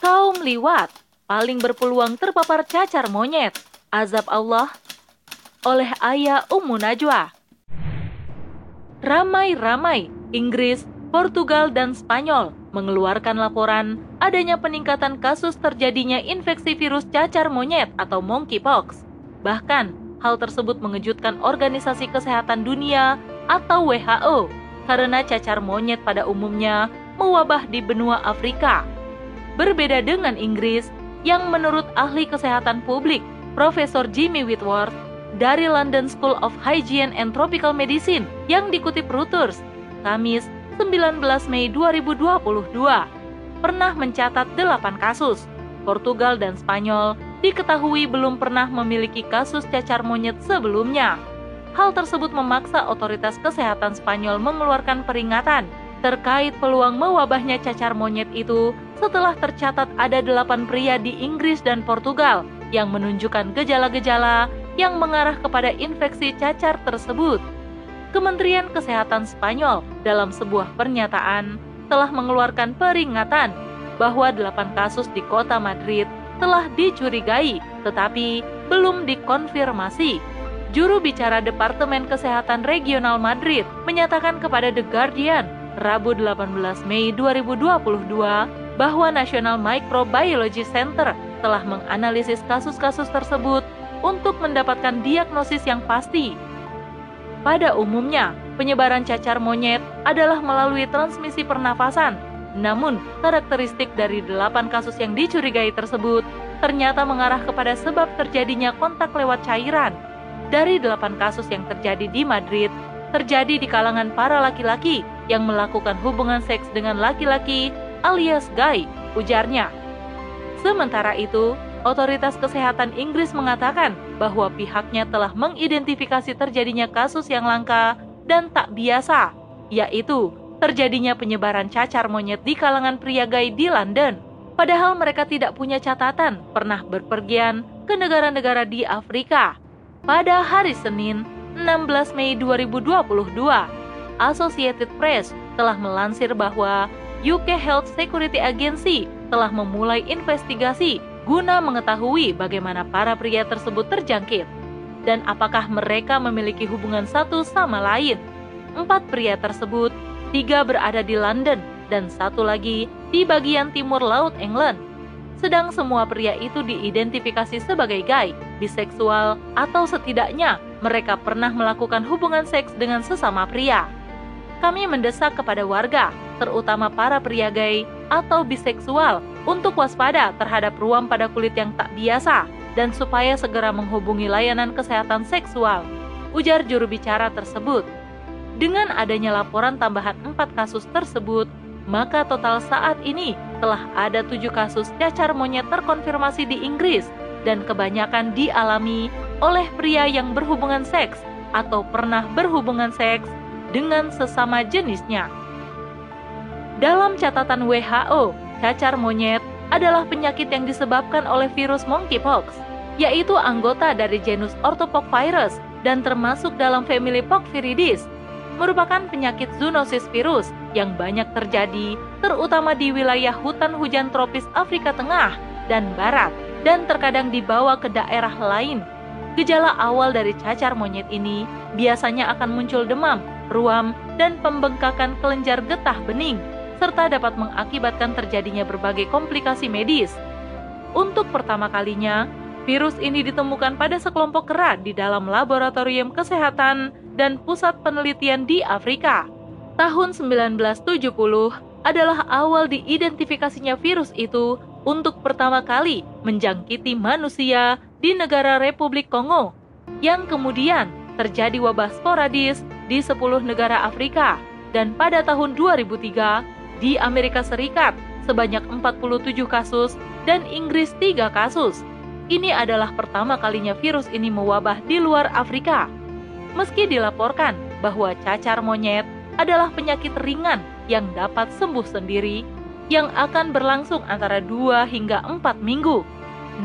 Kaum liwat paling berpeluang terpapar cacar monyet. Azab Allah oleh Ayah Ummu Najwa. Ramai-ramai Inggris, Portugal, dan Spanyol mengeluarkan laporan adanya peningkatan kasus terjadinya infeksi virus cacar monyet atau monkeypox. Bahkan, hal tersebut mengejutkan Organisasi Kesehatan Dunia atau WHO karena cacar monyet pada umumnya mewabah di benua Afrika. Berbeda dengan Inggris, yang menurut ahli kesehatan publik, Profesor Jimmy Whitworth, dari London School of Hygiene and Tropical Medicine yang dikutip Reuters, Kamis 19 Mei 2022, pernah mencatat 8 kasus. Portugal dan Spanyol diketahui belum pernah memiliki kasus cacar monyet sebelumnya. Hal tersebut memaksa otoritas kesehatan Spanyol mengeluarkan peringatan terkait peluang mewabahnya cacar monyet itu setelah tercatat ada delapan pria di Inggris dan Portugal yang menunjukkan gejala-gejala yang mengarah kepada infeksi cacar tersebut. Kementerian Kesehatan Spanyol dalam sebuah pernyataan telah mengeluarkan peringatan bahwa delapan kasus di kota Madrid telah dicurigai tetapi belum dikonfirmasi. Juru bicara Departemen Kesehatan Regional Madrid menyatakan kepada The Guardian Rabu 18 Mei 2022 bahwa National Microbiology Center telah menganalisis kasus-kasus tersebut untuk mendapatkan diagnosis yang pasti. Pada umumnya, penyebaran cacar monyet adalah melalui transmisi pernafasan. Namun, karakteristik dari delapan kasus yang dicurigai tersebut ternyata mengarah kepada sebab terjadinya kontak lewat cairan. Dari delapan kasus yang terjadi di Madrid, terjadi di kalangan para laki-laki yang melakukan hubungan seks dengan laki-laki alias gay, ujarnya. Sementara itu, Otoritas Kesehatan Inggris mengatakan bahwa pihaknya telah mengidentifikasi terjadinya kasus yang langka dan tak biasa, yaitu terjadinya penyebaran cacar monyet di kalangan pria gay di London. Padahal mereka tidak punya catatan pernah berpergian ke negara-negara di Afrika. Pada hari Senin, 16 Mei 2022, Associated Press telah melansir bahwa UK Health Security Agency telah memulai investigasi guna mengetahui bagaimana para pria tersebut terjangkit dan apakah mereka memiliki hubungan satu sama lain. Empat pria tersebut, tiga berada di London dan satu lagi di bagian timur laut England. Sedang semua pria itu diidentifikasi sebagai gay, biseksual, atau setidaknya mereka pernah melakukan hubungan seks dengan sesama pria. Kami mendesak kepada warga, terutama para pria gay atau biseksual, untuk waspada terhadap ruam pada kulit yang tak biasa dan supaya segera menghubungi layanan kesehatan seksual, ujar juru bicara tersebut. Dengan adanya laporan tambahan empat kasus tersebut, maka total saat ini telah ada tujuh kasus cacar monyet terkonfirmasi di Inggris dan kebanyakan dialami oleh pria yang berhubungan seks atau pernah berhubungan seks dengan sesama jenisnya. Dalam catatan WHO, cacar monyet adalah penyakit yang disebabkan oleh virus monkeypox, yaitu anggota dari genus Orthopoxvirus dan termasuk dalam famili Poxviridis, merupakan penyakit zoonosis virus yang banyak terjadi terutama di wilayah hutan hujan tropis Afrika Tengah dan Barat dan terkadang dibawa ke daerah lain. Gejala awal dari cacar monyet ini biasanya akan muncul demam, ruam, dan pembengkakan kelenjar getah bening serta dapat mengakibatkan terjadinya berbagai komplikasi medis. Untuk pertama kalinya, virus ini ditemukan pada sekelompok kera di dalam laboratorium kesehatan dan pusat penelitian di Afrika. Tahun 1970 adalah awal diidentifikasinya virus itu untuk pertama kali menjangkiti manusia di negara Republik Kongo, yang kemudian terjadi wabah sporadis di 10 negara Afrika, dan pada tahun 2003 di Amerika Serikat sebanyak 47 kasus dan Inggris 3 kasus. Ini adalah pertama kalinya virus ini mewabah di luar Afrika. Meski dilaporkan bahwa cacar monyet adalah penyakit ringan yang dapat sembuh sendiri yang akan berlangsung antara 2 hingga 4 minggu.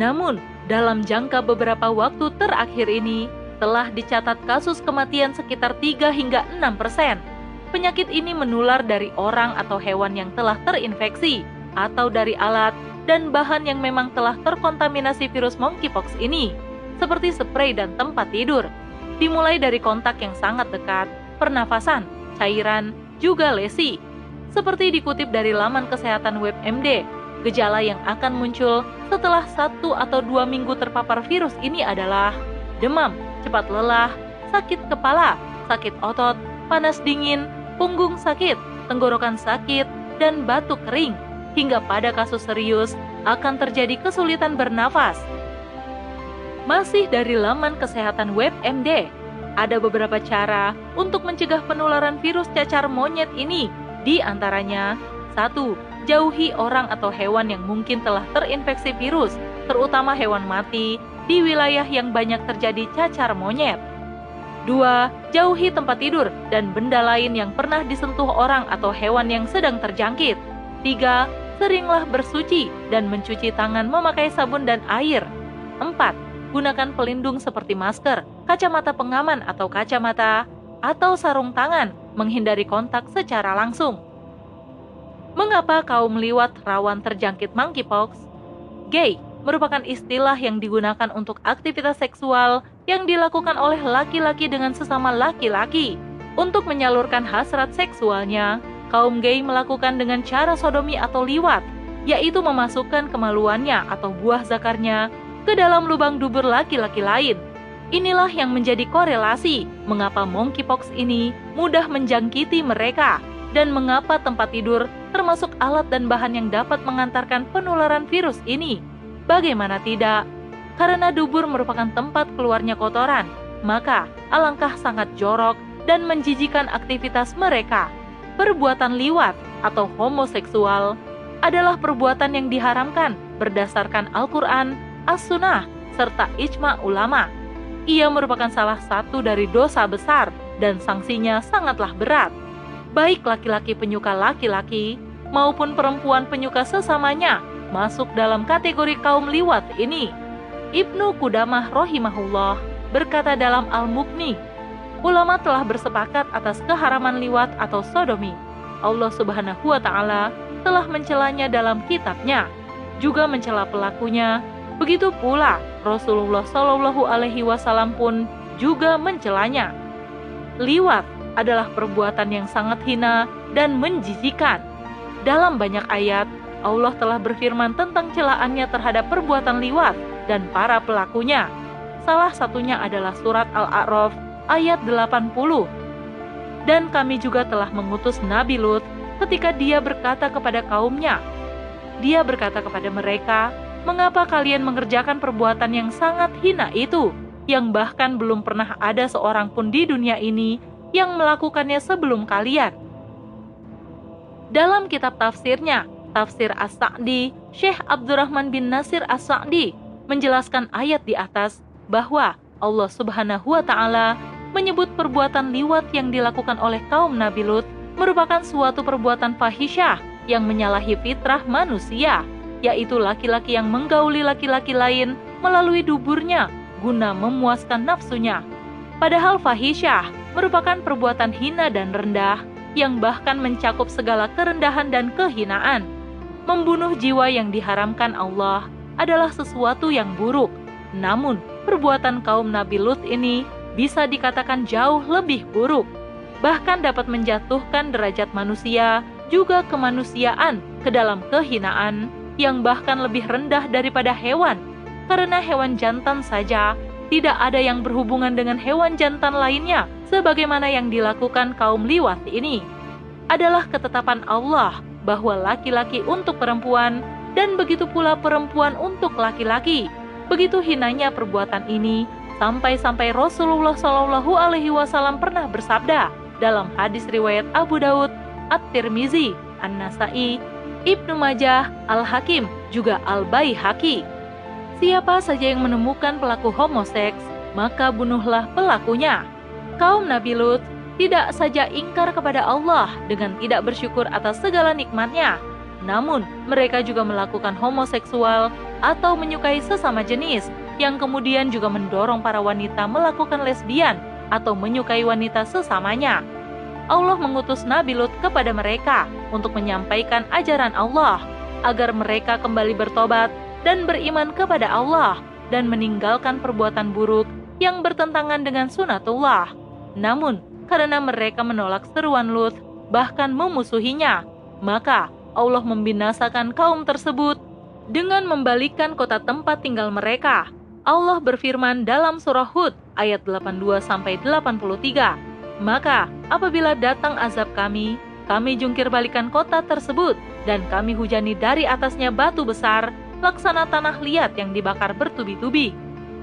Namun, dalam jangka beberapa waktu terakhir ini telah dicatat kasus kematian sekitar 3 hingga 6 persen Penyakit ini menular dari orang atau hewan yang telah terinfeksi, atau dari alat dan bahan yang memang telah terkontaminasi virus monkeypox ini, seperti spray dan tempat tidur. Dimulai dari kontak yang sangat dekat, pernafasan, cairan, juga lesi. Seperti dikutip dari laman kesehatan WebMD, gejala yang akan muncul setelah satu atau dua minggu terpapar virus ini adalah demam, cepat lelah, sakit kepala, sakit otot, panas dingin, punggung sakit, tenggorokan sakit, dan batuk kering. Hingga pada kasus serius akan terjadi kesulitan bernafas. Masih dari laman kesehatan WebMD, ada beberapa cara untuk mencegah penularan virus cacar monyet ini. Di antaranya, satu, jauhi orang atau hewan yang mungkin telah terinfeksi virus, terutama hewan mati di wilayah yang banyak terjadi cacar monyet. 2. Jauhi tempat tidur dan benda lain yang pernah disentuh orang atau hewan yang sedang terjangkit. 3. Seringlah bersuci dan mencuci tangan memakai sabun dan air. 4. Gunakan pelindung seperti masker, kacamata pengaman atau kacamata, atau sarung tangan, menghindari kontak secara langsung. Mengapa kaum liwat rawan terjangkit monkeypox? Gay merupakan istilah yang digunakan untuk aktivitas seksual yang dilakukan oleh laki-laki dengan sesama laki-laki. Untuk menyalurkan hasrat seksualnya, kaum gay melakukan dengan cara sodomi atau liwat, yaitu memasukkan kemaluannya atau buah zakarnya ke dalam lubang dubur laki-laki lain. Inilah yang menjadi korelasi mengapa monkeypox ini mudah menjangkiti mereka dan mengapa tempat tidur termasuk alat dan bahan yang dapat mengantarkan penularan virus ini. Bagaimana tidak? Karena dubur merupakan tempat keluarnya kotoran, maka alangkah sangat jorok dan menjijikan aktivitas mereka. Perbuatan liwat atau homoseksual adalah perbuatan yang diharamkan berdasarkan Al-Quran, As-Sunnah, serta ijma ulama. Ia merupakan salah satu dari dosa besar dan sanksinya sangatlah berat. Baik laki-laki penyuka laki-laki maupun perempuan penyuka sesamanya masuk dalam kategori kaum liwat ini. Ibnu Kudamah rohimahullah berkata dalam Al-Mukni, ulama telah bersepakat atas keharaman liwat atau sodomi. Allah Subhanahu wa taala telah mencelanya dalam kitabnya, juga mencela pelakunya. Begitu pula Rasulullah Shallallahu alaihi wasallam pun juga mencelanya. Liwat adalah perbuatan yang sangat hina dan menjijikan. Dalam banyak ayat, Allah telah berfirman tentang celaannya terhadap perbuatan liwat dan para pelakunya. Salah satunya adalah surat Al-A'raf ayat 80. Dan kami juga telah mengutus Nabi Lut ketika dia berkata kepada kaumnya. Dia berkata kepada mereka, "Mengapa kalian mengerjakan perbuatan yang sangat hina itu, yang bahkan belum pernah ada seorang pun di dunia ini yang melakukannya sebelum kalian?" Dalam kitab tafsirnya, Tafsir As-Sa'di, Syekh Abdurrahman bin Nasir As-Sa'di menjelaskan ayat di atas bahwa Allah Subhanahu wa taala menyebut perbuatan liwat yang dilakukan oleh kaum Nabi Lut merupakan suatu perbuatan fahisyah yang menyalahi fitrah manusia, yaitu laki-laki yang menggauli laki-laki lain melalui duburnya guna memuaskan nafsunya. Padahal fahisyah merupakan perbuatan hina dan rendah yang bahkan mencakup segala kerendahan dan kehinaan. Membunuh jiwa yang diharamkan Allah adalah sesuatu yang buruk. Namun, perbuatan kaum Nabi Lut ini bisa dikatakan jauh lebih buruk. Bahkan dapat menjatuhkan derajat manusia juga kemanusiaan ke dalam kehinaan yang bahkan lebih rendah daripada hewan. Karena hewan jantan saja tidak ada yang berhubungan dengan hewan jantan lainnya sebagaimana yang dilakukan kaum liwat ini. Adalah ketetapan Allah bahwa laki-laki untuk perempuan dan begitu pula perempuan untuk laki-laki. Begitu hinanya perbuatan ini sampai-sampai Rasulullah Shallallahu Alaihi Wasallam pernah bersabda dalam hadis riwayat Abu Daud, At-Tirmizi, An-Nasai, Ibnu Majah, Al-Hakim, juga Al-Baihaqi. Siapa saja yang menemukan pelaku homoseks, maka bunuhlah pelakunya. Kaum Nabi Lut tidak saja ingkar kepada Allah dengan tidak bersyukur atas segala nikmatnya, namun, mereka juga melakukan homoseksual atau menyukai sesama jenis, yang kemudian juga mendorong para wanita melakukan lesbian atau menyukai wanita sesamanya. Allah mengutus Nabi Lut kepada mereka untuk menyampaikan ajaran Allah. agar mereka kembali bertobat dan beriman kepada Allah dan meninggalkan perbuatan buruk yang bertentangan dengan sunatullah. Namun, karena mereka menolak seruan Lut, bahkan memusuhinya, maka Allah membinasakan kaum tersebut dengan membalikkan kota tempat tinggal mereka. Allah berfirman dalam surah Hud ayat 82 sampai 83. Maka apabila datang azab kami, kami jungkir balikan kota tersebut dan kami hujani dari atasnya batu besar laksana tanah liat yang dibakar bertubi-tubi.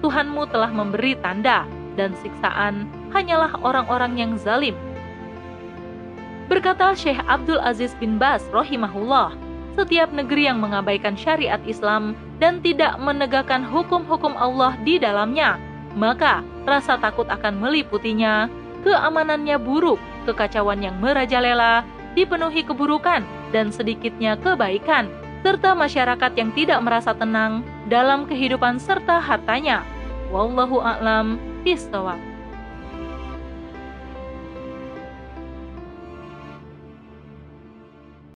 Tuhanmu telah memberi tanda dan siksaan hanyalah orang-orang yang zalim. Berkata Syekh Abdul Aziz bin Bas rahimahullah, setiap negeri yang mengabaikan syariat Islam dan tidak menegakkan hukum-hukum Allah di dalamnya, maka rasa takut akan meliputinya, keamanannya buruk, kekacauan yang merajalela, dipenuhi keburukan dan sedikitnya kebaikan, serta masyarakat yang tidak merasa tenang dalam kehidupan serta hartanya. Wallahu a'lam bishawab.